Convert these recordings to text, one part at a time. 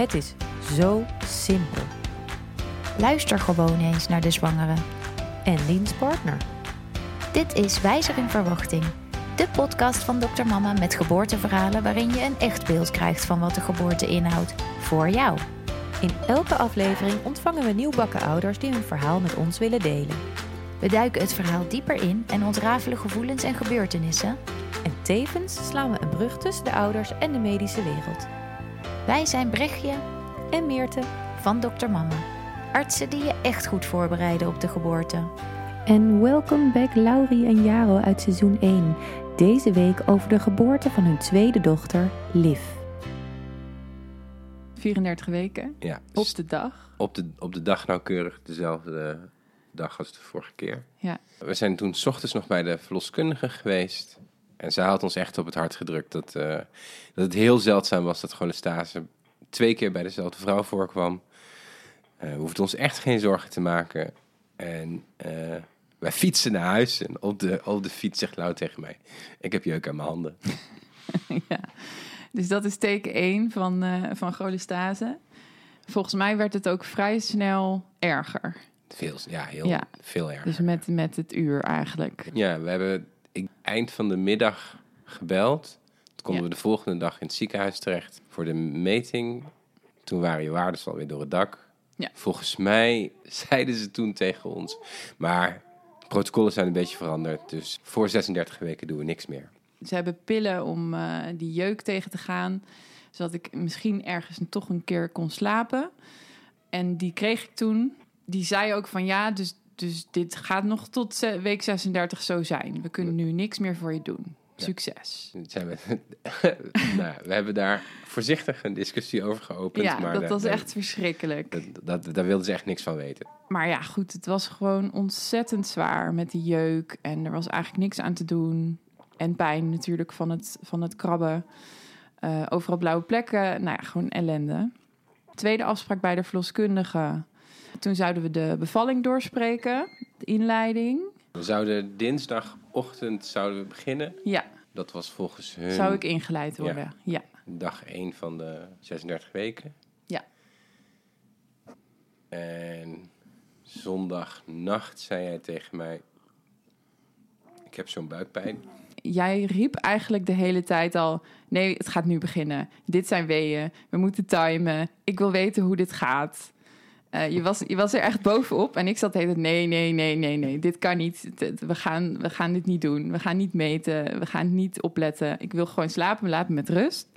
Het is zo simpel. Luister gewoon eens naar de zwangere. En Liens partner. Dit is Wijzer in Verwachting. De podcast van Dr. Mama met geboorteverhalen waarin je een echt beeld krijgt van wat de geboorte inhoudt. Voor jou. In elke aflevering ontvangen we nieuwbakken ouders die hun verhaal met ons willen delen. We duiken het verhaal dieper in en ontrafelen gevoelens en gebeurtenissen. En tevens slaan we een brug tussen de ouders en de medische wereld. Wij zijn Brechtje En Meerte. van Dr. Mama. Artsen die je echt goed voorbereiden op de geboorte. En welcome back Laurie en Jaro uit seizoen 1. Deze week over de geboorte van hun tweede dochter, Liv. 34 weken Ja, op de dag. op de, op de dag nauwkeurig dezelfde dag als de vorige keer. Ja. We zijn toen 's ochtends nog bij de verloskundige geweest. En zij had ons echt op het hart gedrukt dat, eh, dat het heel zeldzaam was dat cholestase twee keer bij dezelfde vrouw voorkwam. Eh we hoefden ons echt geen zorgen te maken. En eh, wij fietsen naar huis en op de, op de fiets zegt Lau tegen mij... Ik heb jeuk aan mijn handen. ja. Dus dat is teken 1 van, eh van cholestase. Volgens mij werd het ook vrij snel erger. Veel, ja, heel Ja. veel erg. Dus met, met het uur eigenlijk. Ja, we hebben ik, eind van de middag gebeld. Toen konden Ja. we de volgende dag in het ziekenhuis terecht voor de meting. Toen waren je waardes alweer door het dak. Ja. Volgens mij zeiden ze toen tegen ons. Maar protocollen zijn een beetje veranderd. Dus voor 36 weken doen we niks meer. Ze hebben pillen om eh, die jeuk tegen te gaan. Zodat ik misschien ergens toch een keer kon slapen. En die kreeg ik toen. Die zei ook van ja, dus, dus dit gaat nog tot week 36 zo zijn. We kunnen nu niks meer voor je doen. Succes. Zijn we, nou, we hebben daar voorzichtig een discussie over geopend. Ja, maar dat was echt verschrikkelijk. Dat, dat, daar wilden ze echt niks van weten. Maar ja, goed, het was gewoon ontzettend zwaar met die jeuk. En er was eigenlijk niks aan te doen. En pijn natuurlijk van het, van het krabben. Eh, overal blauwe plekken. Nou ja, gewoon ellende. Tweede afspraak bij de verloskundige. Toen zouden we de bevalling doorspreken. De inleiding. We zouden dinsdagochtend zouden we beginnen. Ja, Dat was volgens hun zou ik ingeleid worden. Ja. dag 1 van de 36 weken. Ja. En zondagnacht zei jij tegen mij... Ik heb zo'n buikpijn. Jij riep eigenlijk de hele tijd al... nee, het gaat nu beginnen. Dit zijn weeën. We moeten timen. Ik wil weten hoe dit gaat. Eh, je, was, je was er echt bovenop. En ik zat de hele tijd... nee, nee, nee, nee, nee. Dit kan niet. We gaan, we gaan dit niet doen. We gaan niet meten. We gaan niet opletten. Ik wil gewoon slapen. Laat me met rust.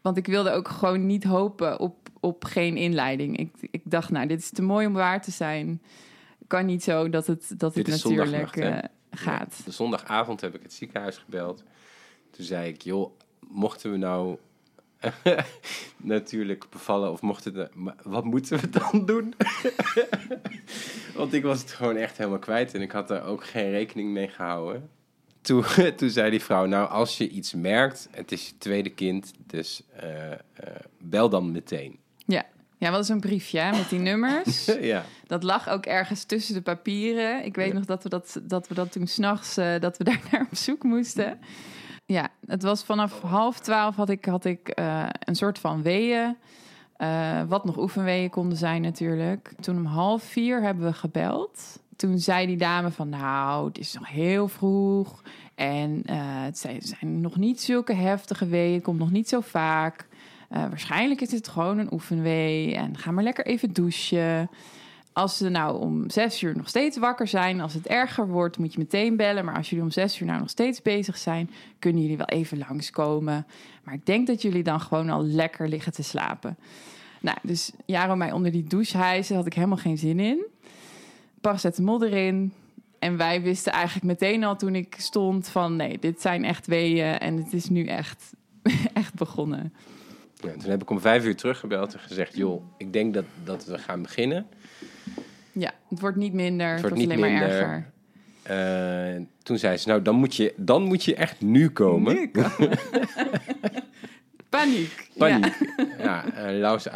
Want ik wilde ook gewoon niet hopen op, op geen inleiding. Ik, ik dacht, nou, dit is te mooi om waar te zijn. Kan niet zo dat het, dat Dit het natuurlijk eh, gaat. De zondagavond heb ik het ziekenhuis gebeld. Toen zei ik, joh, mochten we nou natuurlijk bevallen of mochten het... maar Wat moeten we dan doen? Want ik was het gewoon echt helemaal kwijt en ik had er ook geen rekening mee gehouden. Toen, toen zei die vrouw, nou als je iets merkt, het is je tweede kind, dus eh, eh, bel dan meteen. Ja, ja wat is een briefje met die nummers. ja. Dat lag ook ergens tussen de papieren. Ik weet nog dat we dat, dat, we dat toen s'nachts, uh, dat we daar naar op zoek moesten. Ja, het was vanaf half twaalf had ik, had ik uh, een soort van weeën. Uh, wat nog oefenweeën konden zijn natuurlijk. Toen om half vier hebben we gebeld. Toen zei die dame van nou, het is nog heel vroeg. En uh, het zijn, zijn nog niet zulke heftige weeën. Komt nog niet zo vaak. Waarschijnlijk is het gewoon een oefenwee. En ga maar lekker even douchen. Als ze nou om zes uur nog steeds wakker zijn, als het erger wordt, moet je meteen bellen. Maar als jullie om zes uur nou nog steeds bezig zijn, kunnen jullie wel even langskomen. Maar ik denk dat jullie dan gewoon al lekker liggen te slapen. Nou, dus Jaro mij onder die douche hijsen, had ik helemaal geen zin in. Paracetamol erin. En wij wisten eigenlijk meteen al toen ik stond van nee, dit zijn echt weeën en het is nu echt, echt begonnen. Ja, toen heb ik om vijf uur teruggebeld en gezegd, joh, ik denk dat, dat we gaan beginnen. Ja, het wordt niet minder, het, Het wordt, niet alleen maar erger. Uh, toen zei ze, nou, dan moet je, dan moet je echt nu komen. Nu komen. Paniek. Paniek. Ja, ja uh, Lau's,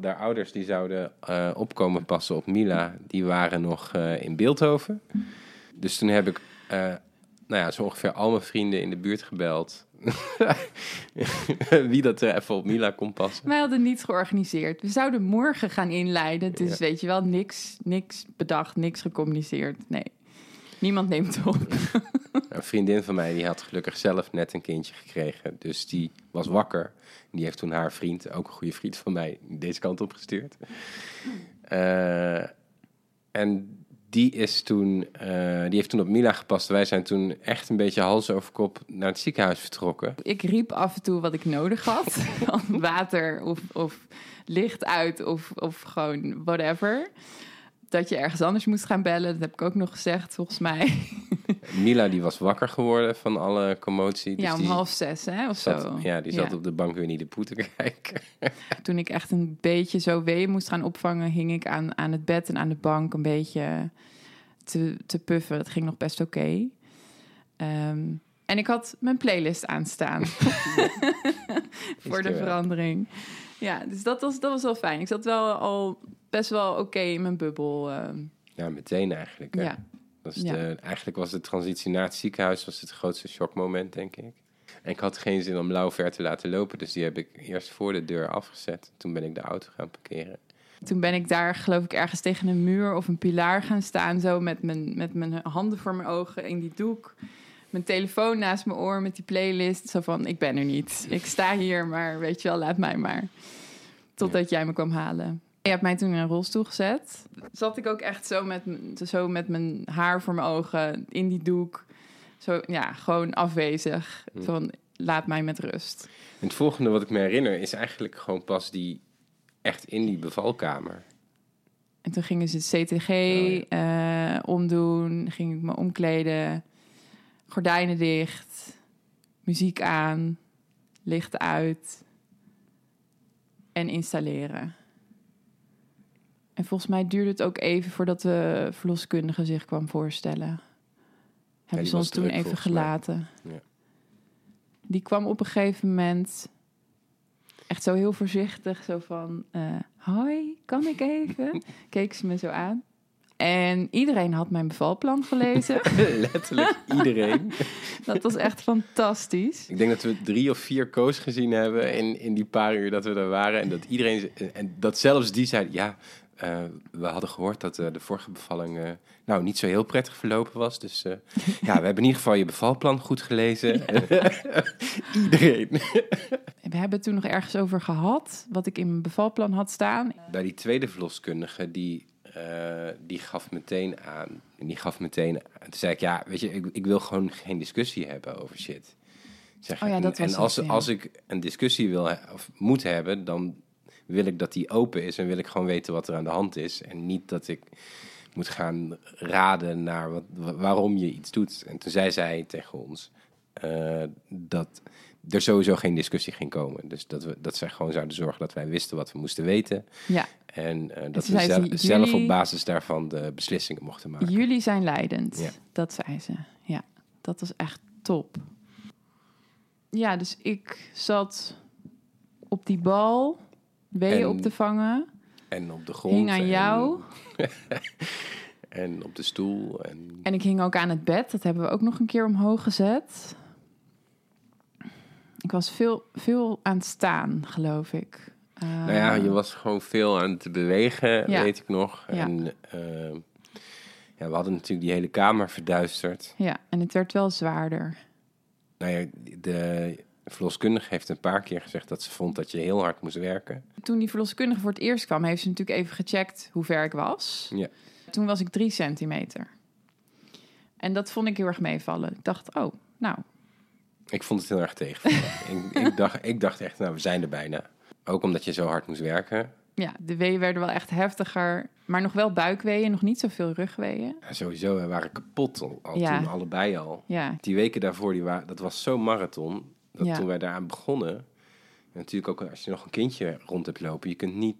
de, ouders die zouden uh, opkomen passen op Mila, die waren nog uh, in Beeldhoven. Dus toen heb ik nou ja, zo ongeveer al mijn vrienden in de buurt gebeld. Wie dat er even op Mila kon passen. Wij hadden niets georganiseerd. We zouden morgen gaan inleiden. Dus Ja. weet je wel, niks, niks bedacht, niks gecommuniceerd. Nee, niemand neemt het op. Een vriendin van mij die had gelukkig zelf net een kindje gekregen. Dus die was wakker. Die heeft toen haar vriend, ook een goede vriend van mij, deze kant op gestuurd. Eh, en die, is toen, eh, die heeft toen op Mila gepast. Wij zijn toen echt een beetje hals over kop naar het ziekenhuis vertrokken. Ik riep af en toe wat ik nodig had. Water of, of licht uit of, of gewoon whatever. Dat je ergens anders moest gaan bellen. Dat heb ik ook nog gezegd, volgens mij. Mila die was wakker geworden van alle commotie. Dus ja, om half zes, hè, of zat, zo. Ja, die zat Ja. op de bank weer niet de poe te kijken. Toen ik echt een beetje zo wee moest gaan opvangen... hing ik aan, aan het bed en aan de bank een beetje te, te puffen. Dat ging nog best oké. Ehm, en ik had mijn playlist aanstaan. Voor de wel. Ja, dus dat was, dat was wel fijn. Ik zat wel al best wel oké in mijn bubbel. ehm, Ja, meteen eigenlijk. hè. ja. Dat is Ja. de, eigenlijk was de transitie naar het ziekenhuis was het grootste shockmoment, denk ik. En ik had geen zin om Lau ver te laten lopen, dus die heb ik eerst voor de deur afgezet. Toen ben ik de auto gaan parkeren. Toen ben ik daar, geloof ik, ergens tegen een muur of een pilaar gaan staan. Zo met mijn, met mijn handen voor mijn ogen in die doek. Mijn telefoon naast mijn oor met die playlist. Zo van, ik ben er niet. Ik sta hier, maar weet je wel, laat mij maar. Totdat jij me kwam halen. Je hebt mij toen in een rolstoel gezet. Zat ik ook echt zo met, zo met mijn haar voor mijn ogen in die doek. Zo, ja, gewoon afwezig. Zo van, laat mij met rust. En het volgende wat ik me herinner is eigenlijk gewoon pas die, echt in die bevalkamer. En toen gingen ze het CTG ja. eh, omdoen, ging ik me omkleden, gordijnen dicht, muziek aan, licht uit en installeren. En volgens mij duurde het ook even voordat de verloskundige zich kwam voorstellen. Hebben ze ons toen druk, even gelaten. Ja. Die kwam op een gegeven moment echt zo heel voorzichtig, zo van... eh, Hoi, kan ik even? Keek ze me zo aan. En iedereen had mijn bevalplan gelezen. Letterlijk iedereen. Dat was echt fantastisch. Ik denk dat we drie of vier koos gezien hebben in, in die paar uur dat we daar waren. En dat iedereen, en dat zelfs die zei, ja, eh, we hadden gehoord dat eh, de vorige bevalling eh, nou niet zo heel prettig verlopen was. Dus ja, we hebben in ieder geval je bevalplan goed gelezen. iedereen. We hebben het toen nog ergens over gehad, wat ik in mijn bevalplan had staan. Bij die tweede verloskundige, die, eh, die gaf meteen aan. En die gaf meteen aan. Toen zei ik, ja, weet je, ik, ik wil gewoon geen discussie hebben over shit. Zeg, Oh ja, dat en als, het, ja. als ik een discussie wil of moet hebben, dan wil ik dat die open is en wil ik gewoon weten wat er aan de hand is. En niet dat ik moet gaan raden naar wat, wa- waarom je iets doet. En toen zei zij tegen ons eh, dat er sowieso geen discussie ging komen. Dus dat, we, dat zij gewoon zouden zorgen dat wij wisten wat we moesten weten. Ja, En eh, dat we zel- zelf op basis daarvan de beslissingen mochten maken. jullie zijn leidend. Ja. Dat zei ze. Ja, dat was echt top. Ja, dus ik zat op die bal, weeën En- op te vangen. En op de grond. Hing aan en- jou. en op de stoel. En En ik hing ook aan het bed. Dat hebben we ook nog een keer omhoog gezet. Ik was veel, veel aan het staan, geloof ik. Eh, nou ja, je was gewoon veel aan het bewegen, Ja. weet ik nog. Ja. En eh, ja, we hadden natuurlijk die hele kamer verduisterd. Ja, en het werd wel zwaarder. Nou ja, de verloskundige heeft een paar keer gezegd dat ze vond dat je heel hard moest werken. Toen die verloskundige voor het eerst kwam, heeft ze natuurlijk even gecheckt hoe ver ik was. Ja. Toen was ik drie centimeter. En dat vond ik heel erg meevallen. Ik dacht, oh, nou, Ik vond het heel erg tegen. ik, ik, dacht, ik dacht echt, nou, we zijn er bijna. Ook omdat je zo hard moest werken. ja, de weeën werden wel echt heftiger. Maar nog wel buikweeën, nog niet zoveel rugweeën. Ja, sowieso, we waren kapot al, al Ja. toen, allebei al. Ja, Die weken daarvoor, die waren, dat was zo'n marathon. Dat Ja. toen wij daaraan begonnen. en natuurlijk ook als je nog een kindje rond hebt lopen, je kunt niet.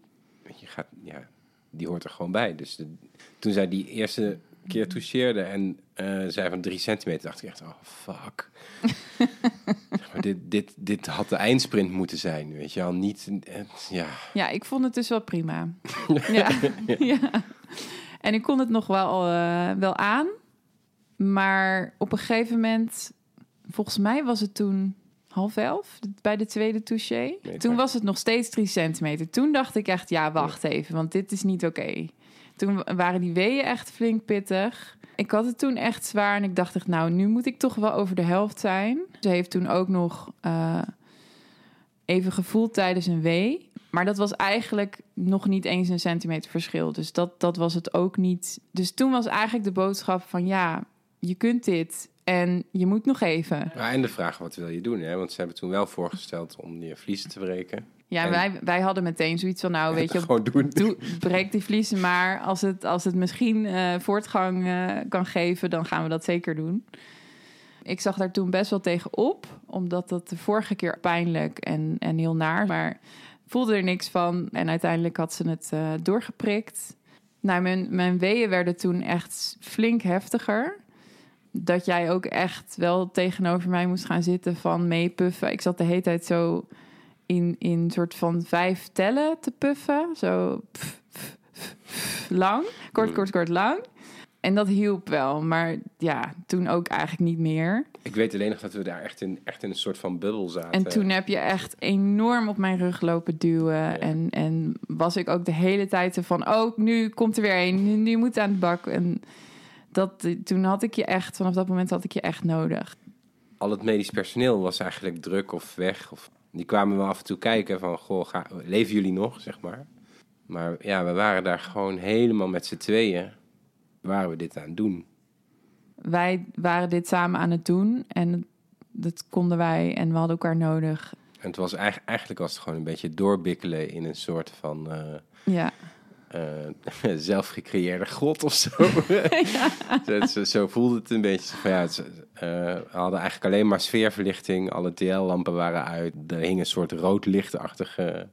Je gaat, ja, die hoort er gewoon bij. Dus de- toen zij die eerste keer toucheerde en eh zei van drie centimeter, dacht ik echt, oh fuck. Maar, dit, dit, dit had de eindsprint moeten zijn, weet je wel. Niet, eh, ja, ja ik vond het dus wel prima. ja. ja. En ik kon het nog wel, eh, wel aan. Maar op een gegeven moment, volgens mij was het toen half elf bij de tweede touché. Toen was het nog steeds drie centimeter. Toen dacht ik echt, ja, wacht even, want dit is niet oké. Toen waren die weeën echt flink pittig. Ik had het toen echt zwaar en ik dacht echt, nou, nu moet ik toch wel over de helft zijn. Ze heeft toen ook nog eh, even gevoeld tijdens een wee. Maar dat was eigenlijk nog niet eens een centimeter verschil. Dus dat, dat was het ook niet. Dus toen was eigenlijk de boodschap van ja, je kunt dit en je moet nog even. Ja, en de vraag, wat wil je doen? Hè? Want ze hebben toen wel voorgesteld om je vliezen te breken. Ja, En- wij, wij hadden meteen zoiets van nou, weet je, Gewoon doen. doe, breek die vliezen maar. Als het, als het misschien eh, voortgang eh, kan geven, dan gaan we dat zeker doen. Ik zag daar toen best wel tegen op, omdat dat de vorige keer pijnlijk en, en heel naar, maar voelde er niks van. En uiteindelijk had ze het eh, doorgeprikt. Nou, mijn, mijn weeën werden toen echt flink heftiger. Dat jij ook echt wel tegenover mij moest gaan zitten van meepuffen. Ik zat de hele tijd zo in, in soort van vijf tellen te puffen. Zo pff, pff, pff, pff, lang, kort, kort, kort, lang. En dat hielp wel, maar ja, toen ook eigenlijk niet meer. Ik weet alleen nog dat we daar echt in, echt in een soort van bubbel zaten. En toen heb je echt enorm op mijn rug lopen duwen. En, en was ik ook de hele tijd van... oh, nu komt er weer een, nu, nu moet aan de bak. En dat, toen had ik je echt, vanaf dat moment had ik je echt nodig. Al het medisch personeel was eigenlijk druk of weg. Of, die kwamen wel af en toe kijken van, goh, ga, leven jullie nog, zeg maar. Maar ja, we waren daar gewoon helemaal met z'n tweeën. Waren we dit aan het doen. Wij waren dit samen aan het doen en dat konden wij en we hadden elkaar nodig. En het was eigenlijk, eigenlijk was het gewoon een beetje doorbikkelen in een soort van eh, Ja, eh, zelfgecreëerde grot of zo. zo, zo, zo voelde het een beetje. Van, ja, eh, we hadden eigenlijk alleen maar sfeerverlichting. Alle TL-lampen waren uit. Er hing een soort rood lichtachtige...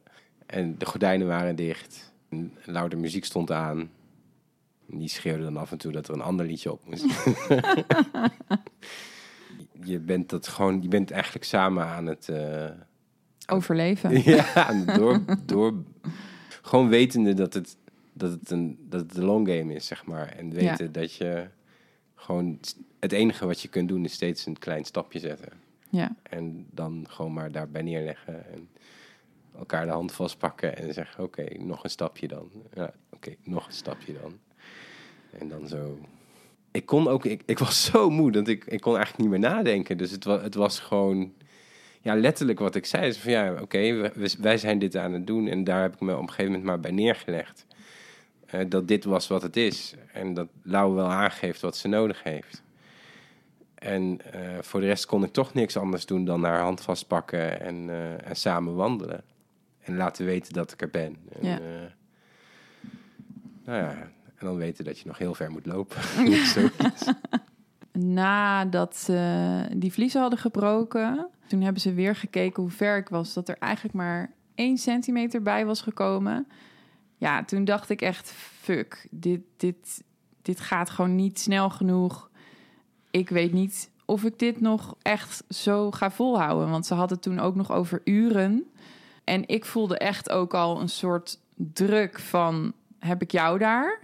En de gordijnen waren dicht. En loude muziek stond aan. En die schreeuwde dan af en toe dat er een ander liedje op moest. je, bent dat gewoon, je bent eigenlijk samen aan het... eh, overleven. ja, door, door... Gewoon wetende dat het, dat, het een, dat het een long game is, zeg maar. En weten dat je gewoon... Het enige wat je kunt doen is steeds een klein stapje zetten. Ja, En dan gewoon maar daarbij neerleggen. En elkaar de hand vastpakken en zeggen... Oké, nog een stapje dan. Ja, oké, nog een stapje dan. En dan zo... Ik kon ook... Ik, ik was zo moe dat ik, ik kon eigenlijk niet meer nadenken. Dus het, was het was gewoon... Ja, letterlijk wat ik zei. Is van ja, oké, wij zijn dit aan het doen. En daar heb ik me op een gegeven moment maar bij neergelegd. Eh, dat dit was wat het is. En dat Lau wel aangeeft wat ze nodig heeft. En eh, voor de rest kon ik toch niks anders doen dan haar hand vastpakken en, eh, en samen wandelen. En laten weten dat ik er ben. En, Ja. nou ja, en dan weten dat je nog heel ver moet lopen. Nadat ze die vliezen hadden gebroken, toen hebben ze weer gekeken hoe ver ik was. Dat er eigenlijk maar één centimeter bij was gekomen. Ja, toen dacht ik echt, fuck, dit, dit, dit gaat gewoon niet snel genoeg. Ik weet niet of ik dit nog echt zo ga volhouden. Want ze hadden toen ook nog over uren. En ik voelde echt ook al een soort druk van, heb ik jou daar?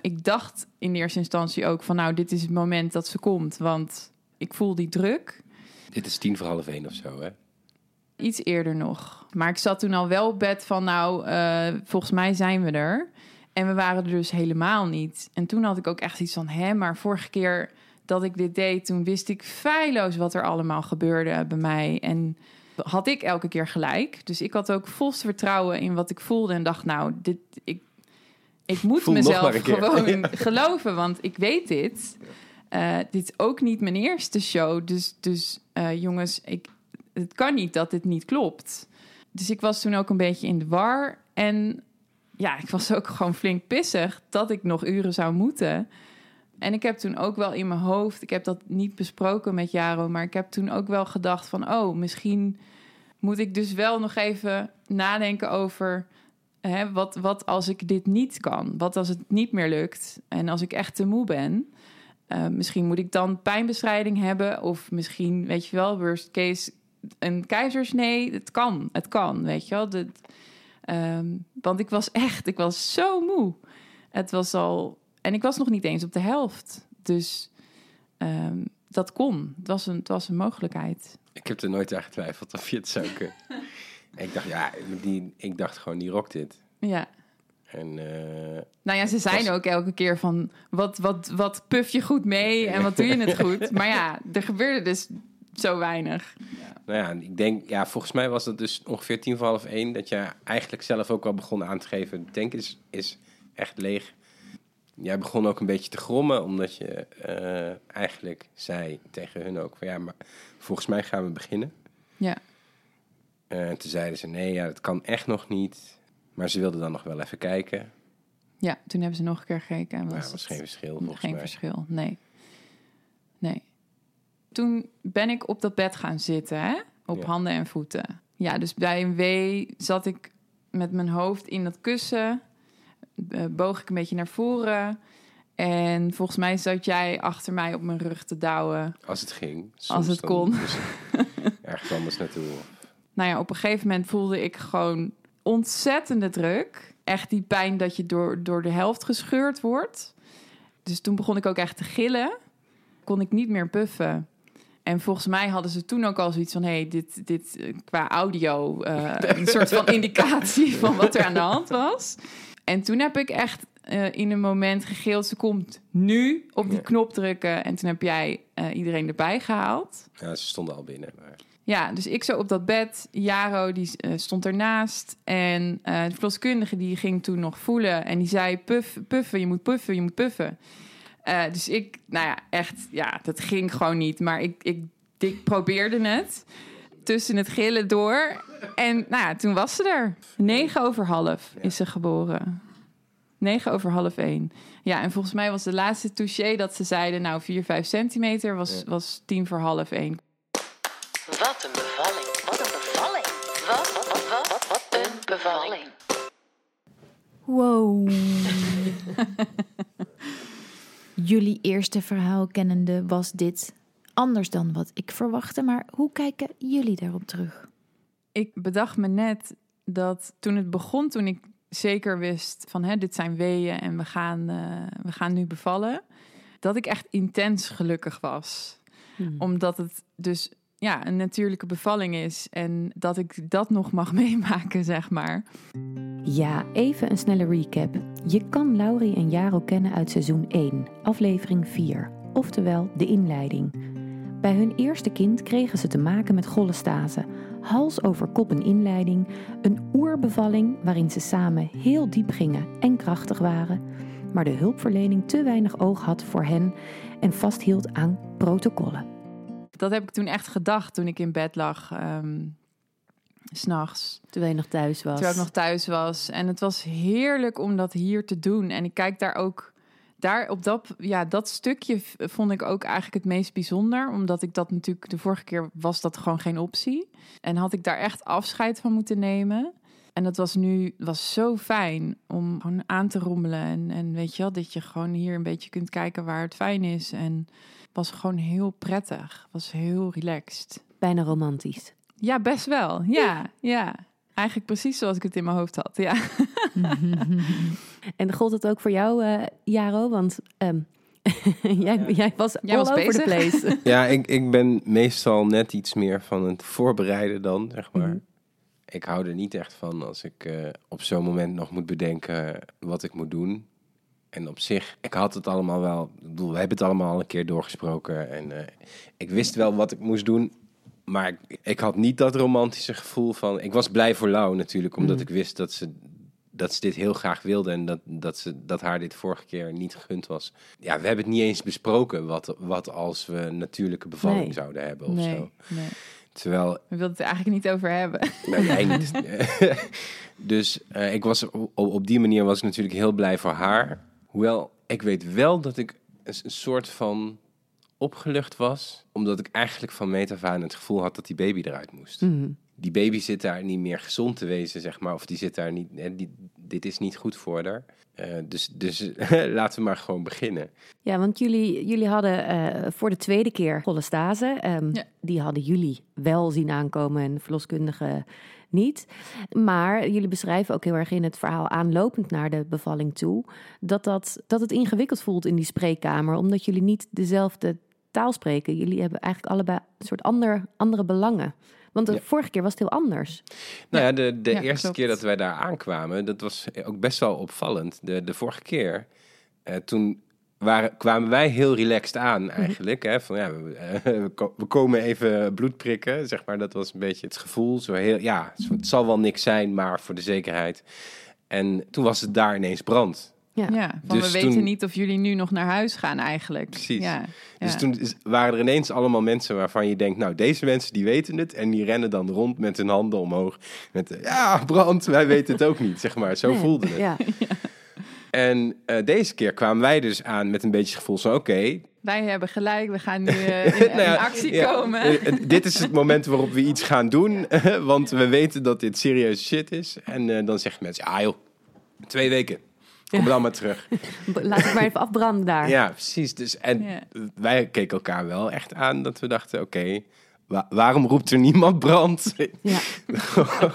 Ik dacht in eerste instantie ook van, nou, dit is het moment dat ze komt. Want ik voel die druk. Dit is tien voor half één of zo, hè? Iets eerder nog. Maar ik zat toen al wel op bed van, nou, eh, volgens mij zijn we er. En we waren er dus helemaal niet. En toen had ik ook echt iets van, hè, maar vorige keer dat ik dit deed, toen wist ik feilloos wat er allemaal gebeurde bij mij. En had ik elke keer gelijk. Dus ik had ook volste vertrouwen in wat ik voelde en dacht, nou, dit, ik, ik moet Voel mezelf gewoon geloven, want ik weet dit. Eh, dit is ook niet mijn eerste show. Dus, dus eh, jongens, ik, het kan niet dat dit niet klopt. Dus ik was toen ook een beetje in de war. En ja, ik was ook gewoon flink pissig dat ik nog uren zou moeten. En ik heb toen ook wel in mijn hoofd, ik heb dat niet besproken met Jaro, maar ik heb toen ook wel gedacht van, oh, misschien moet ik dus wel nog even nadenken over hè, wat, wat als ik dit niet kan? Wat als het niet meer lukt en als ik echt te moe ben? Eh, misschien moet ik dan pijnbestrijding hebben of misschien, weet je wel, worst case, een keizersnee. Het kan, het kan, weet je wel. Dat, ehm, want ik was echt, ik was zo moe. Het was al, en ik was nog niet eens op de helft. Dus ehm, dat kon. Het was, een, het was een mogelijkheid. Ik heb er nooit aan getwijfeld of je het zou kunnen. ik dacht, ja, die, ik dacht gewoon, die rokt dit. Ja. En, uh, nou ja, ze zeiden ook elke keer van... Wat, wat, wat puf je goed mee en wat doe je het goed? Maar ja, er gebeurde dus zo weinig. Nou ja, ik denk, ja, volgens mij was het dus ongeveer tien voor half één... dat je eigenlijk zelf ook wel begon aan te geven... denk is, is echt leeg. Jij begon ook een beetje te grommen... omdat je uh, eigenlijk zei tegen hun ook... van ja, maar volgens mij gaan we beginnen. Ja. Uh, en toen zeiden ze, nee, ja, dat kan echt nog niet... Maar ze wilden dan nog wel even kijken. Ja, toen hebben ze nog een keer gekeken. En was ja, was geen verschil volgens geen mij. verschil, nee. Nee. Toen ben ik op dat bed gaan zitten, hè? op Ja. handen en voeten. Ja, dus bij een wee zat ik met mijn hoofd in dat kussen. eh, boog ik een beetje naar voren. En volgens mij zat jij achter mij op mijn rug te douwen. Als het ging. Als het kon. ergens anders naartoe. Nou ja, op een gegeven moment voelde ik gewoon ontzettende druk. Echt die pijn dat je door, door de helft gescheurd wordt. Dus toen begon ik ook echt te gillen. Kon ik niet meer puffen. En volgens mij hadden ze toen ook al zoiets van... hé, hey, dit, dit eh, qua audio eh, een soort van indicatie van wat er aan de hand was. En toen heb ik echt eh, in een moment gegild... ze komt nu op die Ja. knop drukken. En toen heb jij iedereen erbij gehaald. Ja, ze stonden al binnen. Maar... Ja, dus ik zo op dat bed. Jaro die stond ernaast. En de verloskundige die ging toen nog voelen. En die zei, puff, puffen, je moet puffen, je moet puffen. Eh, dus ik, nou ja, echt, ja, dat ging gewoon niet. Maar ik, ik, ik probeerde het. Tussen het gillen door. En nou ja, toen was ze er. Negen over half is ze geboren. Negen over half één. Ja, en volgens mij was de laatste touché dat ze zeiden... nou, 4, 5 centimeter was, Ja. was tien voor half één. Wat een bevalling. Wat een bevalling. Wat, wat, wat, wat, wat, wat een bevalling. Wow. Jullie eerste verhaal kennende was dit anders dan wat ik verwachtte, maar hoe kijken jullie daarop terug? Ik bedacht me net dat toen het begon, toen ik zeker wist van hè, dit zijn weeën en we gaan, eh, we gaan nu bevallen, dat ik echt intens gelukkig was. Omdat het dus ja, een natuurlijke bevalling is en dat ik dat nog mag meemaken, zeg maar. Ja, even een snelle recap. Je kan Laurie en Jaro kennen uit seizoen 1, aflevering 4, oftewel de inleiding. Bij hun eerste kind kregen ze te maken met cholestase, hals over kop een inleiding, een oerbevalling waarin ze samen heel diep gingen en krachtig waren, maar de hulpverlening te weinig oog had voor hen en vasthield aan protocollen. Dat heb ik toen echt gedacht toen ik in bed lag, s s'nachts. Terwijl je nog thuis was. Terwijl ik nog thuis was. En het was heerlijk om dat hier te doen. En ik kijk daar ook. Daar op dat, ja, dat stukje vond ik ook eigenlijk het meest bijzonder. Omdat ik dat natuurlijk. De vorige keer was dat gewoon geen optie. En had ik daar echt afscheid van moeten nemen. En dat was nu was zo fijn om gewoon aan te rommelen. En, en weet je wel, dat je gewoon hier een beetje kunt kijken waar het fijn is. En was gewoon heel prettig. Was heel relaxed. Bijna romantisch. Ja, best wel. Ja, ja. Eigenlijk precies zoals ik het in mijn hoofd had. Ja. En gold het ook voor jou, eh, Jaro? Want ehm, jij, jij was Jij all was over the bezig. place. Ja, ik, ik ben meestal net iets meer van het voorbereiden dan, zeg maar. Mhm. Ik hou er niet echt van als ik eh, op zo'n moment nog moet bedenken wat ik moet doen. En op zich, ik had het allemaal wel, ik bedoel, we hebben het allemaal al een keer doorgesproken. En eh, ik wist wel wat ik moest doen. Maar ik, ik had niet dat romantische gevoel van... Ik was blij voor Lau natuurlijk, omdat Mhm. ik wist dat ze, dat ze dit heel graag wilde. En dat, dat, ze, dat haar dit vorige keer niet gegund was. Ja, we hebben het niet eens besproken wat, wat als we een natuurlijke bevalling Nee. zouden hebben of Nee, zo. nee. Terwijl We wilden het er eigenlijk niet over hebben. jij niet. dus eh, ik was, op, op die manier was ik natuurlijk heel blij voor haar. Hoewel, ik weet wel dat ik een, soort van opgelucht was. Omdat ik eigenlijk van meet af aan het gevoel had dat die baby eruit moest. Mhm. Die baby zit daar niet meer gezond te wezen, zeg maar. Of die zit daar niet... Hè, die, dit is niet goed voor haar. Eh, dus dus laten we maar gewoon beginnen. Ja, want jullie, jullie hadden eh, voor de tweede keer cholestase. Ehm, Ja. Die hadden jullie wel zien aankomen en verloskundige niet. Maar jullie beschrijven ook heel erg in het verhaal aanlopend naar de bevalling toe... dat, dat, dat het ingewikkeld voelt in die spreekkamer... omdat jullie niet dezelfde taal spreken. Jullie hebben eigenlijk allebei een soort ander, andere belangen. Want de Ja. vorige keer was het heel anders. Nou ja, de, de Ja, eerste klopt. keer dat wij daar aankwamen, dat was ook best wel opvallend. De, de vorige keer, eh, toen waren, kwamen wij heel relaxed aan eigenlijk. Hè, van ja, we, eh, we ko- we komen even bloed prikken, zeg maar. Dat was een beetje het gevoel. Zo heel, ja, het zal wel niks zijn, maar voor de zekerheid. En toen was het daar ineens brand. Ja. Ja, van Dus we weten toen- niet of jullie nu nog naar huis gaan eigenlijk. Precies. Ja, Dus ja. toen waren er ineens allemaal mensen waarvan je denkt, nou, deze mensen die weten het. En die rennen dan rond met hun handen omhoog. Met, ja, brand, wij weten het ook niet, zeg maar. Zo Nee, voelde het. Ja. En eh, deze keer kwamen wij dus aan met een beetje het gevoel van... oké, Wij hebben gelijk, we gaan nu eh, in, nou ja, in actie ja, komen. eh, dit is het moment waarop we iets gaan doen. want we weten dat dit serieuze shit is. En dan zeggen mensen, ah joh, twee weken. Kom dan maar terug. Laat het maar even afbranden daar. Ja, precies. Dus, en wij keken elkaar wel echt aan dat we dachten... oké, wa- waarom roept er niemand brand? Ja.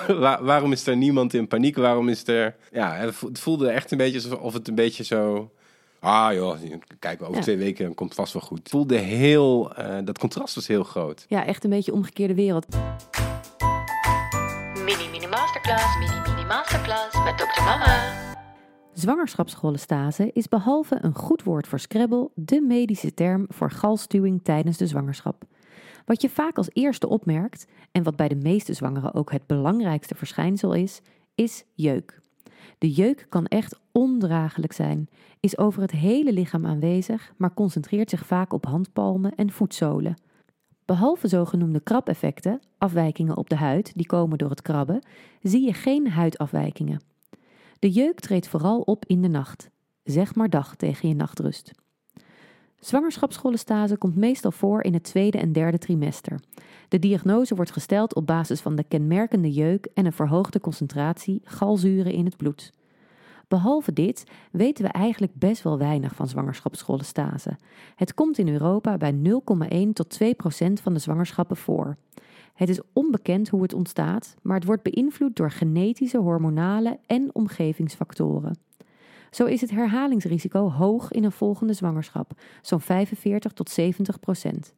Waar- waarom is er niemand in paniek? Waarom is er... Ja, het vo- het voelde echt een beetje alsof het een beetje zo... Ah joh, kijk, over Ja. twee weken komt het vast wel goed. Het voelde heel... eh, dat contrast was heel groot. ja, echt een beetje omgekeerde wereld. Mini Mini Masterclass, Mini Mini Masterclass met Dr. Mama. Zwangerschapscholestase is behalve een goed woord voor Scrabble de medische term voor galstuwing tijdens de zwangerschap. Wat je vaak als eerste opmerkt, en wat bij de meeste zwangeren ook het belangrijkste verschijnsel is, is jeuk. De jeuk kan echt ondraaglijk zijn, is over het hele lichaam aanwezig, maar concentreert zich vaak op handpalmen en voetzolen. Behalve zogenoemde krabeffecten, afwijkingen op de huid die komen door het krabben, zie je geen huidafwijkingen. De jeuk treedt vooral op in de nacht. Zeg maar dag tegen je nachtrust. Zwangerschapscholestase komt meestal voor in het tweede en derde trimester. De diagnose wordt gesteld op basis van de kenmerkende jeuk en een verhoogde concentratie galzuren in het bloed. Behalve dit weten we eigenlijk best wel weinig van zwangerschapscholestase. Het komt in Europa bij 0,1 tot 2 procent van de zwangerschappen voor. Het is onbekend hoe het ontstaat, maar het wordt beïnvloed door genetische, hormonale en omgevingsfactoren. Zo is het herhalingsrisico hoog in een volgende zwangerschap, zo'n 45 tot 70 procent.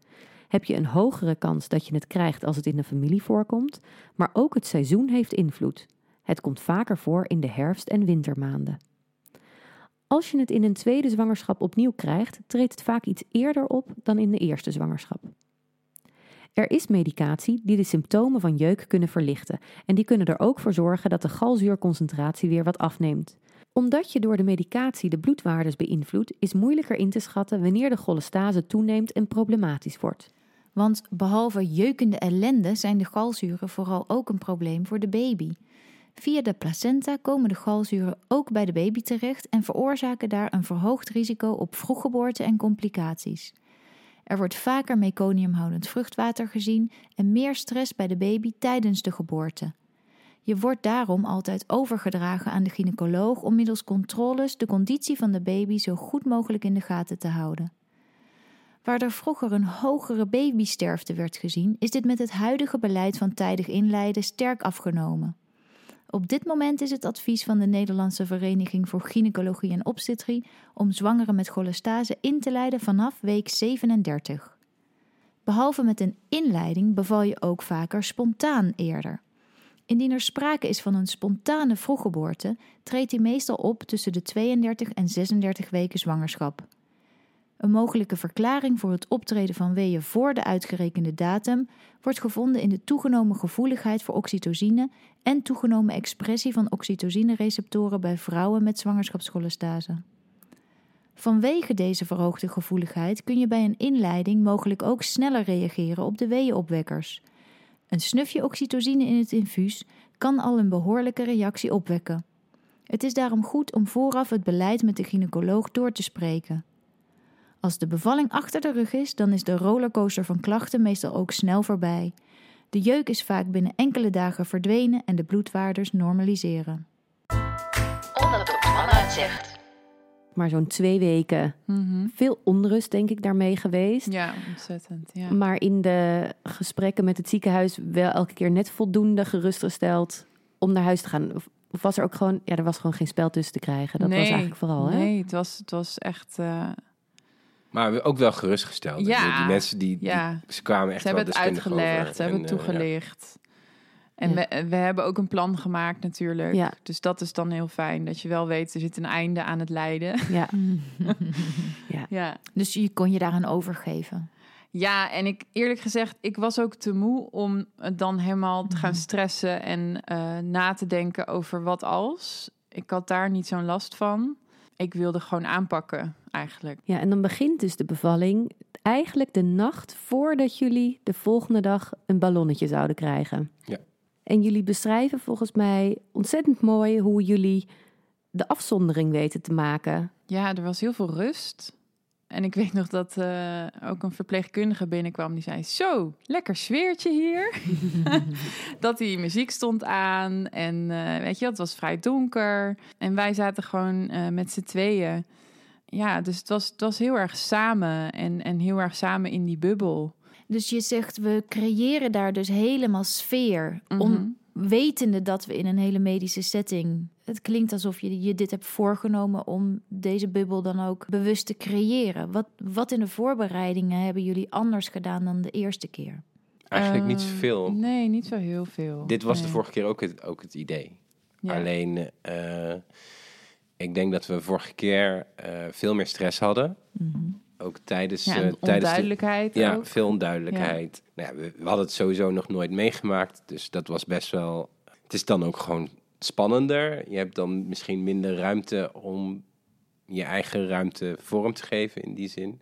Heb je een hogere kans dat je het krijgt als het in de familie voorkomt, maar ook het seizoen heeft invloed. Het komt vaker voor in de herfst- en wintermaanden. Als je het in een tweede zwangerschap opnieuw krijgt, treedt het vaak iets eerder op dan in de eerste zwangerschap. Er is medicatie die de symptomen van jeuk kunnen verlichten en die kunnen er ook voor zorgen dat de galzuurconcentratie weer wat afneemt. Omdat je door de medicatie de bloedwaardes beïnvloedt, is moeilijker in te schatten wanneer de cholestase toeneemt en problematisch wordt. Want behalve jeukende ellende zijn de galzuren vooral ook een probleem voor de baby. Via de placenta komen de galzuren ook bij de baby terecht en veroorzaken daar een verhoogd risico op vroeggeboorte en complicaties. Er wordt vaker meconiumhoudend vruchtwater gezien en meer stress bij de baby tijdens de geboorte. Je wordt daarom altijd overgedragen aan de gynaecoloog om middels controles de conditie van de baby zo goed mogelijk in de gaten te houden. Waar er vroeger een hogere babysterfte werd gezien, is dit met het huidige beleid van tijdig inleiden sterk afgenomen. Op dit moment is het advies van de Nederlandse Vereniging voor Gynaecologie en Obstetrie om zwangeren met cholestase in te leiden vanaf week 37. Behalve met een inleiding beval je ook vaker spontaan eerder. Indien er sprake is van een spontane vroeggeboorte, treedt die meestal op tussen de 32 en 36 weken zwangerschap. Een mogelijke verklaring voor het optreden van weeën voor de uitgerekende datum wordt gevonden in de toegenomen gevoeligheid voor oxytocine en toegenomen expressie van oxytocine-receptoren bij vrouwen met zwangerschapscholestase. Vanwege deze verhoogde gevoeligheid kun je bij een inleiding mogelijk ook sneller reageren op de weeënopwekkers. Een snufje oxytocine in het infuus kan al een behoorlijke reactie opwekken. Het is daarom goed om vooraf het beleid met de gynaecoloog door te spreken. Als de bevalling achter de rug is, dan is de rollercoaster van klachten meestal ook snel voorbij. De jeuk is vaak binnen enkele dagen verdwenen en de bloedwaardes normaliseren. Mama het. Maar zo'n twee weken Mhm. veel onrust, denk ik, daarmee geweest. Ja, ontzettend. Ja. Maar in de gesprekken met het ziekenhuis wel elke keer net voldoende gerustgesteld om naar huis te gaan. Of was er ook gewoon, ja, er was gewoon geen spel tussen te krijgen. Dat was eigenlijk vooral, hè? Nee, het was, het was echt... eh, Maar ook wel gerustgesteld. Ja, Die, mensen die, die- ja. ze kwamen echt Ze hebben wel het uitgelegd, over. ze hebben En, het eh, ja. toegelicht. En Ja. we, we hebben ook een plan gemaakt natuurlijk. Ja. Dus dat is dan heel fijn. Dat je wel weet, er zit een einde aan het lijden. Ja. ja. Dus je kon je daaraan overgeven. Ja, en ik eerlijk gezegd, ik was ook te moe om het dan helemaal te gaan stressen en eh, na te denken over wat als. Ik had daar niet zo'n last van. Ik wilde gewoon aanpakken, eigenlijk. ja, en dan begint dus de bevalling eigenlijk de nacht voordat jullie de volgende dag een ballonnetje zouden krijgen. Ja. En jullie beschrijven volgens mij ontzettend mooi hoe jullie de afzondering weten te maken. Ja, er was heel veel rust. En ik weet nog dat eh, ook een verpleegkundige binnenkwam die zei: Zo, lekker sfeertje hier. dat die muziek stond aan. En eh, weet je, het was vrij donker. En wij zaten gewoon eh, met z'n tweeën. Ja, dus het was, het was heel erg samen en, en heel erg samen in die bubbel. Dus je zegt, we creëren daar dus helemaal sfeer. Mhm. Om wetende dat we in een hele medische setting. Het klinkt alsof je je dit hebt voorgenomen om deze bubbel dan ook bewust te creëren. Wat, wat in de voorbereidingen hebben jullie anders gedaan dan de eerste keer? Eigenlijk niet Eh, zoveel. Nee, niet zo heel veel. Dit was de vorige keer ook het, ook het idee. Ja. Alleen, eh, ik denk dat we vorige keer eh, veel meer stress hadden. Ook tijdens, Ja, en tijdens de, onduidelijkheid Ja, veel onduidelijkheid. Nou ja, we, we hadden het sowieso nog nooit meegemaakt. Dus dat was best wel... Het is dan ook gewoon spannender. Je hebt dan misschien minder ruimte om je eigen ruimte vorm te geven in die zin.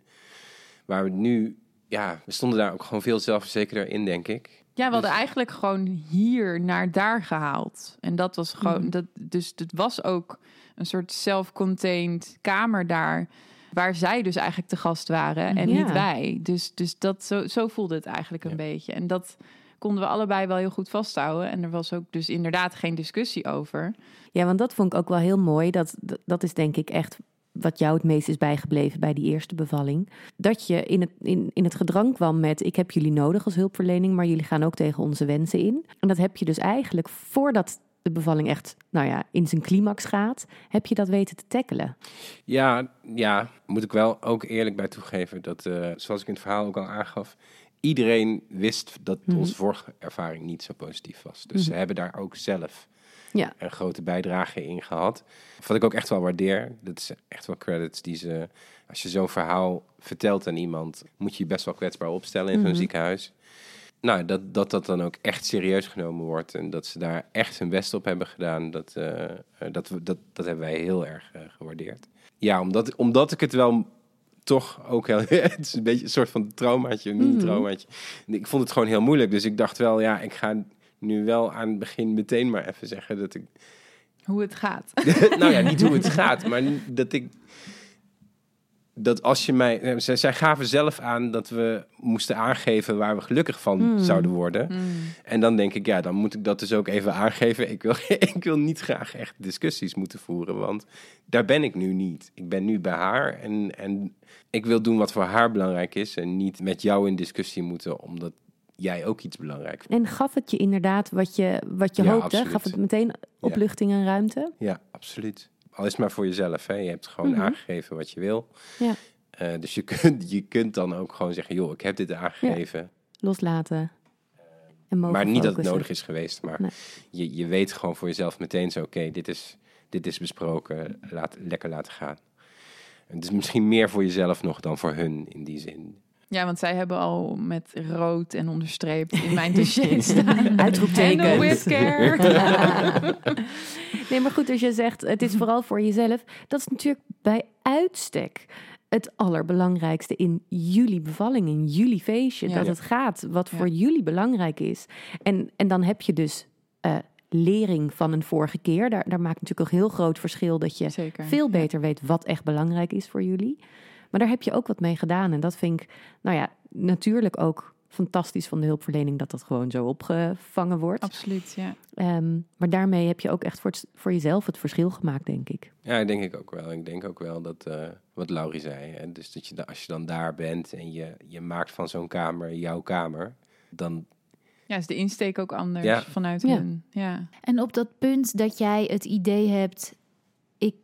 Waar we nu... Ja, we stonden daar ook gewoon veel zelfverzekerder in, denk ik. Ja, we hadden Dus- eigenlijk gewoon hier naar daar gehaald. En dat was gewoon, Mhm. dat, dus het was ook een soort self-contained kamer daar. Waar zij dus eigenlijk te gast waren en Ja. niet wij. Dus, dus dat, zo, zo voelde het eigenlijk een Ja. beetje. En dat konden we allebei wel heel goed vasthouden. En er was ook dus inderdaad geen discussie over. Ja, want dat vond ik ook wel heel mooi. Dat, dat, dat is denk ik echt wat jou het meest is bijgebleven bij die eerste bevalling. Dat je in het, in, in het gedrang kwam met... ik heb jullie nodig als hulpverlening... maar jullie gaan ook tegen onze wensen in. En dat heb je dus eigenlijk voordat de bevalling echt nou ja, in zijn climax gaat... heb je dat weten te tackelen. Ja, ja, moet ik wel ook eerlijk bij toegeven dat, eh, zoals ik in het verhaal ook al aangaf, iedereen wist dat Mhm. onze vorige ervaring niet zo positief was. Dus ze hebben daar ook zelf Ja. een grote bijdrage in gehad. Wat ik ook echt wel waardeer, dat is echt wel credits die ze, als je zo'n verhaal vertelt aan iemand, moet je je best wel kwetsbaar opstellen in zo'n Mhm. ziekenhuis. Nou, dat, dat dat dan ook echt serieus genomen wordt en dat ze daar echt hun best op hebben gedaan, dat, eh, eh, dat, dat, dat hebben wij heel erg eh, gewaardeerd. Ja, omdat, omdat ik het wel toch ook heel... het is een beetje een soort van traumaatje, een mini-traumaatje. Ik vond het gewoon heel moeilijk, dus ik dacht wel, ja, ik ga nu wel aan het begin meteen maar even zeggen dat ik... Hoe het gaat. nou ja, niet hoe het gaat, maar dat ik... Dat als je mij... eh, Zij, zij gaven zelf aan dat we moesten aangeven waar we gelukkig van Hmm. zouden worden. Mm. En dan denk ik, ja, dan moet ik dat dus ook even aangeven. Ik wil, ik wil niet graag echt discussies moeten voeren, want daar ben ik nu niet. Ik ben nu bij haar en, en ik wil doen wat voor haar belangrijk is en niet met jou in discussie moeten, omdat jij ook iets belangrijk vindt. En gaf het je inderdaad wat je, wat je Ja, hoopte? absoluut. Gaf het meteen opluchting en ruimte? Ja, absoluut. Al is het maar voor jezelf. Hè. Je hebt gewoon Mhm. aangegeven wat je wil. Ja. Eh, dus je kunt, je kunt dan ook gewoon zeggen, joh, ik heb dit aangegeven. Loslaten. En mogen maar niet dat het nodig is geweest. Maar Nee. je, je weet gewoon voor jezelf meteen zo, oké, dit, is, dit is besproken. Laat, lekker laten gaan. En het is misschien meer voor jezelf nog dan voor hun in die zin. Ja, want zij hebben al met rood en onderstreept in mijn dossier staan. Uitroeptekens. Care. nee, maar goed, als je zegt het is vooral voor jezelf, dat is natuurlijk bij uitstek het allerbelangrijkste in jullie bevalling, in jullie feestje. Ja. dat Ja. het gaat wat Ja. voor jullie belangrijk is. En, en dan heb je dus eh, lering van een vorige keer. Daar, daar maakt natuurlijk een heel groot verschil dat je Zeker. veel beter weet wat echt belangrijk is voor jullie. Maar daar heb je ook wat mee gedaan. En dat vind ik, nou ja, natuurlijk ook fantastisch van de hulpverlening dat dat gewoon zo opgevangen wordt. Absoluut, ja. Ehm, maar daarmee heb je ook echt voor, het- voor jezelf het verschil gemaakt, denk ik. Ja, denk ik ook wel. Ik denk ook wel dat, eh, wat Laurie zei, hè, dus dat je, als je dan daar bent en je, je maakt van zo'n kamer jouw kamer, dan Ja, is de insteek ook anders Ja. vanuit Ja. hun. Ja. En op dat punt dat jij het idee hebt, ik,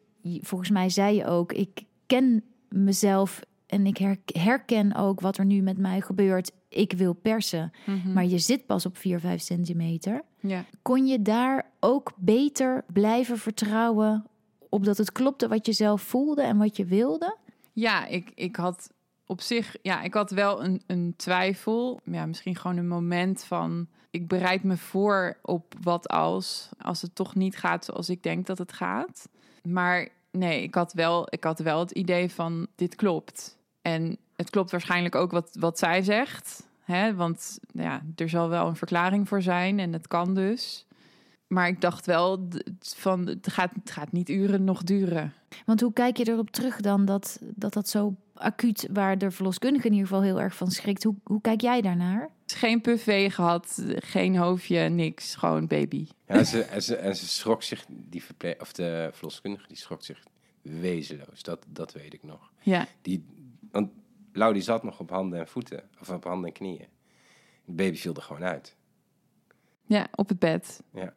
volgens mij zei je ook, ik ken mezelf en ik her- herken ook wat er nu met mij gebeurt. Ik wil persen, Mhm. maar je zit pas op 4, 5 centimeter. ja. Kon je daar ook beter blijven vertrouwen op dat het klopte wat je zelf voelde en wat je wilde? Ja, ik, ik had op zich, ja, ik had wel een, een twijfel. Ja, misschien gewoon een moment van, ik bereid me voor op wat als, als het toch niet gaat zoals ik denk dat het gaat. Maar nee, ik had wel, ik had wel het idee van, dit klopt. En het klopt waarschijnlijk ook wat, wat zij zegt. Hè? Want ja, er zal wel een verklaring voor zijn en het kan dus. Maar ik dacht wel van, het gaat, het gaat niet uren nog duren. Want hoe kijk je erop terug dan dat dat, dat zo acuut, waar de verloskundige in ieder geval heel erg van schrikt? Hoe, hoe kijk jij daarnaar? Geen buffet gehad, geen hoofdje, niks. Gewoon baby. Ja, en, ze, en, ze, en ze schrok zich, die verple- of de verloskundige, die schrok zich wezenloos. Dat, dat weet ik nog. Ja, Die, want Lau die zat nog op handen en voeten, of op handen en knieën. De baby viel er gewoon uit. ja op het bed. Ja.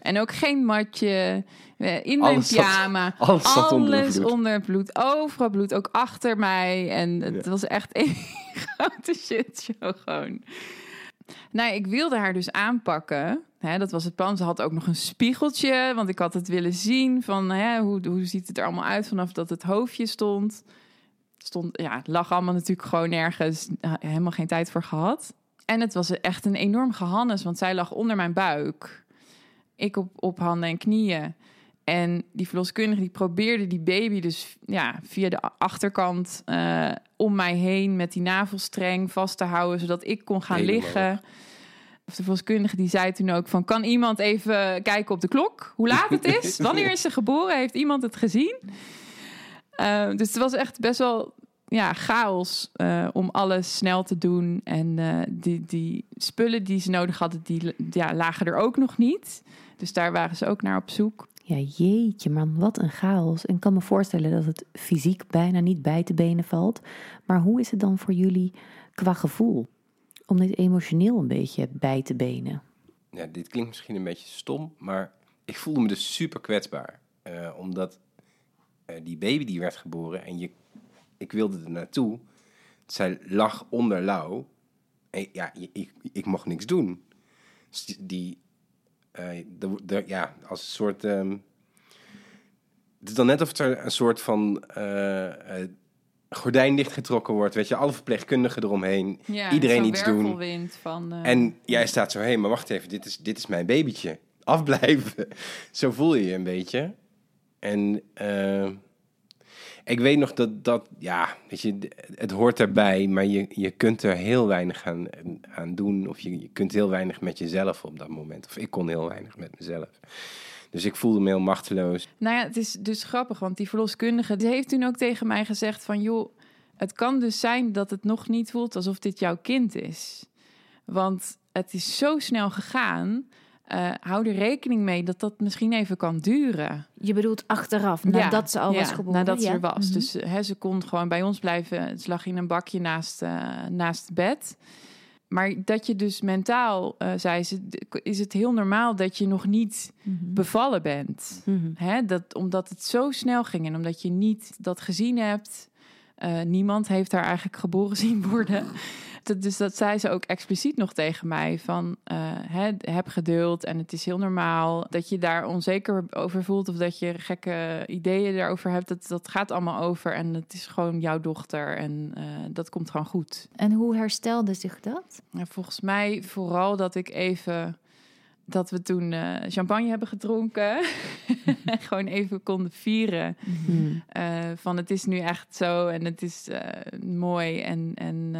En ook geen matje. eh, In mijn Alles pyjama. alles zat onder Alles bloed. onder het bloed. Overal bloed. Ook achter mij. En het Ja. was echt een grote shitshow gewoon. Nou, ik wilde haar dus aanpakken. Hè, dat was het plan. Ze had ook nog een spiegeltje. Want ik had het willen zien van hè, hoe, hoe ziet het er allemaal uit vanaf dat het hoofdje stond. Stond, ja, het lag allemaal natuurlijk gewoon nergens. eh, Helemaal geen tijd voor gehad. En het was echt een enorm gehannes, want zij lag onder mijn buik. Ik op, op handen en knieën. En die verloskundige die probeerde die baby dus ja, via de achterkant eh, om mij heen met die navelstreng vast te houden, zodat ik kon gaan Helemaal liggen. Of de verloskundige die zei toen ook van, kan iemand even kijken op de klok? Hoe laat het is? Wanneer is ze geboren? Heeft iemand het gezien? Eh, dus het was echt best wel ja, chaos eh, om alles snel te doen. En eh, die, die spullen die ze nodig hadden, die ja, lagen er ook nog niet. Dus daar waren ze ook naar op zoek. Ja, jeetje man, wat een chaos. En ik kan me voorstellen dat het fysiek bijna niet bij te benen valt. Maar hoe is het dan voor jullie qua gevoel? Om dit emotioneel een beetje bij te benen. Ja, dit klinkt misschien een beetje stom, maar ik voelde me dus super kwetsbaar. Eh, omdat eh, die baby die werd geboren en je, ik wilde er naartoe. Zij lag onder Lau. En ja, ik, ik mocht niks doen. Dus die, eh, de, de- ja, als een soort... ehm, het is dan net of er een soort van eh, gordijn dichtgetrokken wordt. Weet je, alle verpleegkundigen eromheen. Ja, Iedereen iets doen. Van, eh, En jij staat zo, hé, maar wacht even, dit is, dit is mijn babytje. Afblijven. zo voel je je een beetje. En ik weet nog dat, dat, ja, weet je, het hoort erbij, maar je, je kunt er heel weinig aan, aan doen. Of je, je kunt heel weinig met jezelf op dat moment. Of ik kon heel weinig met mezelf. Dus ik voelde me heel machteloos. Nou ja, het is dus grappig, want die verloskundige die heeft toen ook tegen mij gezegd van... joh, het kan dus zijn dat het nog niet voelt alsof dit jouw kind is. Want het is zo snel gegaan. Eh, hou er rekening mee dat dat misschien even kan duren. Je bedoelt achteraf, nadat ze al ja, was geboren? Nadat ze er was. Mhm. Dus hè, ze kon gewoon bij ons blijven. Ze lag in een bakje naast, eh, naast het bed. Maar dat je dus mentaal, eh, zei ze, is het heel normaal dat je nog niet Mhm. bevallen bent. Hè, dat, omdat het zo snel ging en omdat je niet dat gezien hebt. niemand heeft haar eigenlijk geboren zien worden. Dus dat zei ze ook expliciet nog tegen mij. Van eh, heb geduld en het is heel normaal dat je daar onzeker over voelt. Of dat je gekke ideeën daarover hebt. Dat, dat gaat allemaal over en het is gewoon jouw dochter. En eh, dat komt gewoon goed. En hoe herstelde zich dat? Volgens mij vooral dat ik even dat we toen eh, champagne hebben gedronken. en gewoon even konden vieren. Hmm. eh, van het is nu echt zo en het is mooi. En, en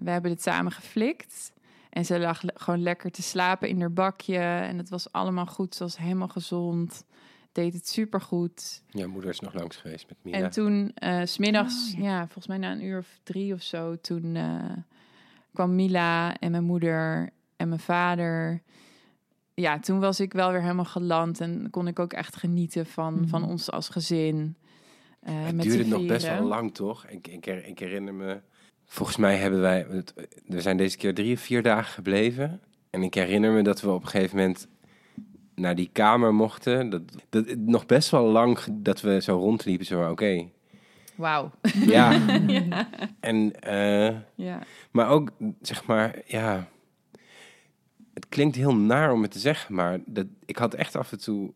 we hebben het samen geflikt. En ze lag gewoon lekker te slapen in haar bakje. En het was allemaal goed. Ze was helemaal gezond. Deed het supergoed. Ja, moeder is nog langs geweest met Mila. En toen, eh, s smiddags, Oh, ja. ja. volgens mij na een uur of drie of zo, toen eh, kwam Mila en mijn moeder en mijn vader. Ja, toen was ik wel weer helemaal geland en kon ik ook echt genieten van, Mhm. van ons als gezin. Eh, Het met duurde nog best wel lang, toch? Ik, ik, ik herinner me... Volgens mij hebben wij... We zijn deze keer drie of vier dagen gebleven. En ik herinner me dat we op een gegeven moment naar die kamer mochten. Dat, dat, nog best wel lang dat we zo rondliepen. Zo, oké, Wauw. Ja, ja. en, eh, ja. maar ook, zeg maar, ja... Het klinkt heel naar om het te zeggen, maar dat, ik had echt af en toe...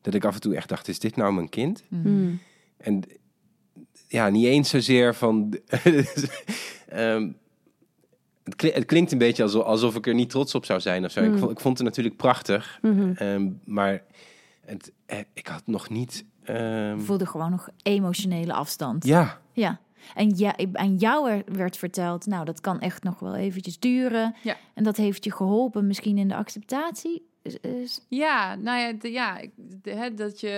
Dat ik af en toe echt dacht, is dit nou mijn kind? Mm. En ja, niet eens zozeer van. Ehm, het, kli- het klinkt een beetje alsof, alsof ik er niet trots op zou zijn of zo. Ik, Mm. vond, ik vond het natuurlijk prachtig, Mhm. ehm, maar het, eh, ik had nog niet. ehm, voelde gewoon nog emotionele afstand. ja, Ja. En ja, aan jou er- werd verteld, nou, dat kan echt nog wel eventjes duren. Ja. En dat heeft je geholpen misschien in de acceptatie. Ja, nou ja, de- ja ik- de- hè, dat je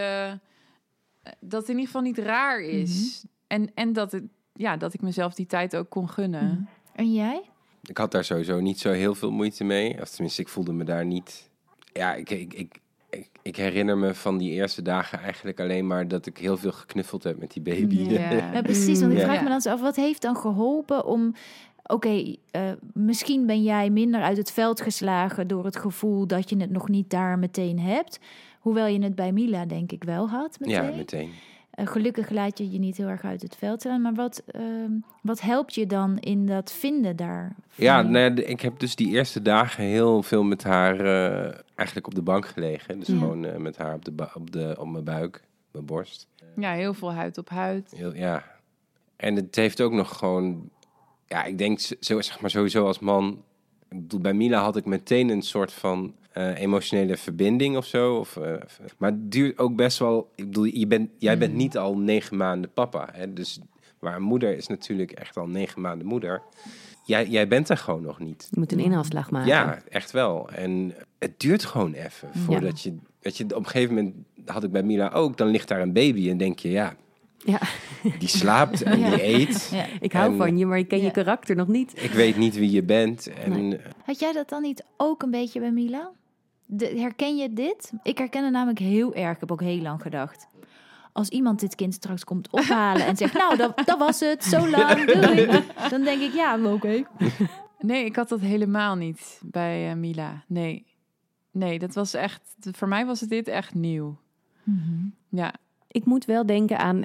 eh, dat het in ieder geval niet raar is. En, en dat, het, ja, dat ik mezelf die tijd ook kon gunnen. Mhm. En jij? ik had daar sowieso niet zo heel veel moeite mee. Of tenminste, ik voelde me daar niet. Ja, ik, ik, ik, ik, ik herinner me van die eerste dagen eigenlijk alleen maar dat ik heel veel geknuffeld heb met die baby. Ja. Ja, precies. Want ik vraag Ja. me dan zo af, wat heeft dan geholpen om... Oké, eh, misschien ben jij minder uit het veld geslagen door het gevoel dat je het nog niet daar meteen hebt. Hoewel je het bij Mila denk ik wel had meteen. ja, meteen. Eh, gelukkig laat je je niet heel erg uit het veld slaan. Maar wat, ehm, wat helpt je dan in dat vinden daar? Ja, nou ja, ik heb dus die eerste dagen heel veel met haar eh, eigenlijk op de bank gelegen. Dus Ja. gewoon eh, met haar op, de op, de, op mijn buik, mijn borst. Ja, heel veel huid op huid. Heel, ja. En het heeft ook nog gewoon... Ja, ik denk zo, zeg maar sowieso als man... Ik bedoel, bij Mila had ik meteen een soort van eh, emotionele verbinding of zo. Of, eh, maar het duurt ook best wel... Ik bedoel, je bent, jij bent niet al negen maanden papa. Hè? Dus waar een moeder is natuurlijk echt al negen maanden moeder. Jij, jij bent er gewoon nog niet. Je moet een inhaalslag maken. Ja, echt wel. En het duurt gewoon even voordat je... Weet je, op een gegeven moment had ik bij Mila ook... Dan ligt daar een baby en denk je, ja, Ja. die slaapt en Ja. die eet. Ja. Ik hou En- van je, maar ik ken Ja. je karakter nog niet. Ik weet niet wie je bent. En Nee. Had jij dat dan niet ook een beetje bij Mila? De, herken je dit? Ik herken het namelijk heel erg. Ik heb ook heel lang gedacht. Als iemand dit kind straks komt ophalen en zegt... nou, dat, dat was het, zo lang, doei. Dan denk ik, ja, oké. Nee, ik had dat helemaal niet bij eh, Mila. Nee. Nee, dat was echt... Voor mij was het dit echt nieuw. Ja. Ik moet wel denken aan.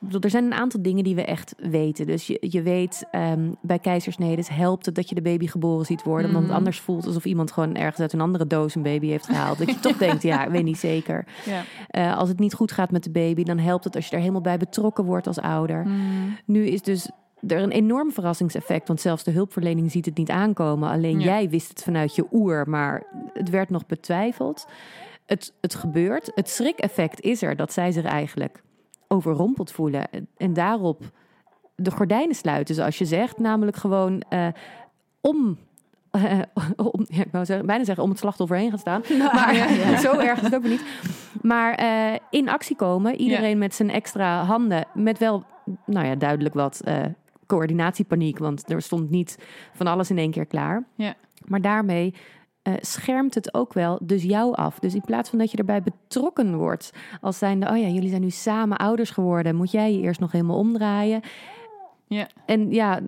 Bedoel, Er zijn een aantal dingen die we echt weten. Dus je, je weet, ehm, bij keizersnedes helpt het dat je de baby geboren ziet worden. Omdat het Mhm. anders voelt alsof iemand gewoon ergens uit een andere doos een baby heeft gehaald. Dat je toch denkt, ja, ik weet niet zeker. ja. Eh, als het niet goed gaat met de baby, dan helpt het als je er helemaal bij betrokken wordt als ouder. Mm. Nu is dus er een enorm verrassingseffect. Want zelfs de hulpverlening ziet het niet aankomen. Alleen Ja. jij wist het vanuit je oer, maar het werd nog betwijfeld. Het, het gebeurt. Het schrik-effect is er dat zij zich eigenlijk overrompeld voelen. En- daarop de gordijnen sluiten, zoals je zegt. Namelijk gewoon eh, om... eh, om, ja, ik wou zeggen, bijna zeggen om het slachtoffer heen gaan staan. Maar zo erg is het ook niet. Maar eh, in actie komen. Iedereen met zijn extra handen. Met wel, nou ja, duidelijk wat eh, coördinatiepaniek. Want er stond niet van alles in één keer klaar. Ja. Maar daarmee eh, schermt het ook wel dus jou af. Dus in plaats van dat je erbij betrokken wordt. Als zijnde, oh ja, jullie zijn nu samen ouders geworden. Moet jij je eerst nog helemaal omdraaien. Ja. En ja,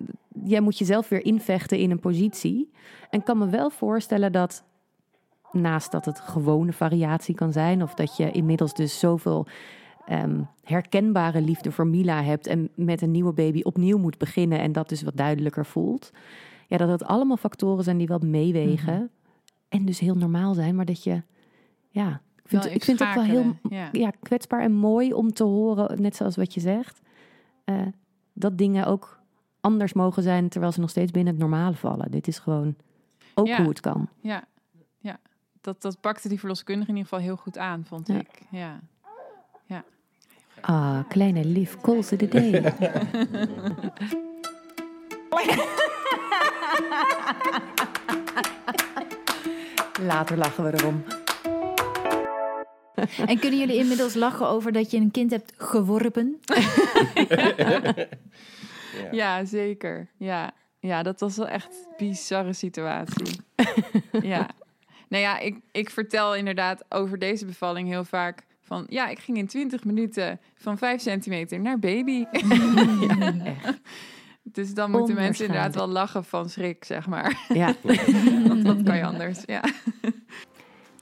jij moet jezelf weer invechten in een positie. En kan me wel voorstellen dat naast dat het gewone variatie kan zijn, of dat je inmiddels dus zoveel ehm, herkenbare liefde voor Mila hebt en met een nieuwe baby opnieuw moet beginnen en dat dus wat duidelijker voelt. Ja, dat het allemaal factoren zijn die wel meewegen en dus heel normaal zijn, maar dat je, ja, ik vind, ik vind het ook wel heel Ja. ja, kwetsbaar en mooi om te horen, net zoals wat je zegt, eh, dat dingen ook anders mogen zijn terwijl ze nog steeds binnen het normale vallen. Dit is gewoon ook Ja. hoe het kan. Ja, ja. Dat, dat pakte die verloskundige in ieder geval heel goed aan, vond Ja. ik. Ja. Ah, kleine lief, Koolse de Dee. Later lachen we erom. En kunnen jullie inmiddels lachen over dat je een kind hebt geworpen? ja, zeker. Ja. ja, dat was wel echt een bizarre situatie. ja. Nou ja, ik, ik vertel inderdaad over deze bevalling heel vaak van... Ja, ik ging in 20 minuten van 5 centimeter naar baby. ja, echt. Dus dan moeten mensen inderdaad wel lachen van schrik, zeg maar. Ja. Want wat kan je anders? Ja.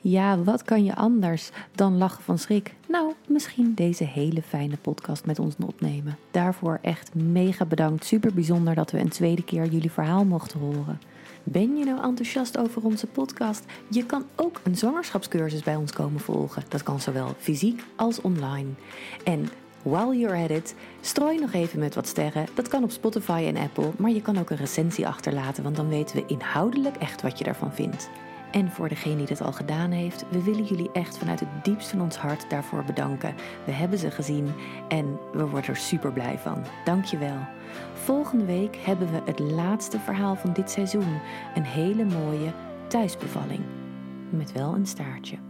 Ja, wat kan je anders dan lachen van schrik? Nou, misschien deze hele fijne podcast met ons opnemen. Daarvoor echt mega bedankt. Super bijzonder dat we een tweede keer jullie verhaal mochten horen. Ben je nou enthousiast over onze podcast? Je kan ook een zwangerschapscursus bij ons komen volgen. Dat kan zowel fysiek als online. En while you're at it, strooi nog even met wat sterren. Dat kan op Spotify en Apple, maar je kan ook een recensie achterlaten, want dan weten we inhoudelijk echt wat je daarvan vindt. En voor degene die dat al gedaan heeft, we willen jullie echt vanuit het diepst van ons hart daarvoor bedanken. We hebben ze gezien en we worden er super blij van. Dankjewel. Volgende week hebben we het laatste verhaal van dit seizoen. Een hele mooie thuisbevalling. Met wel een staartje.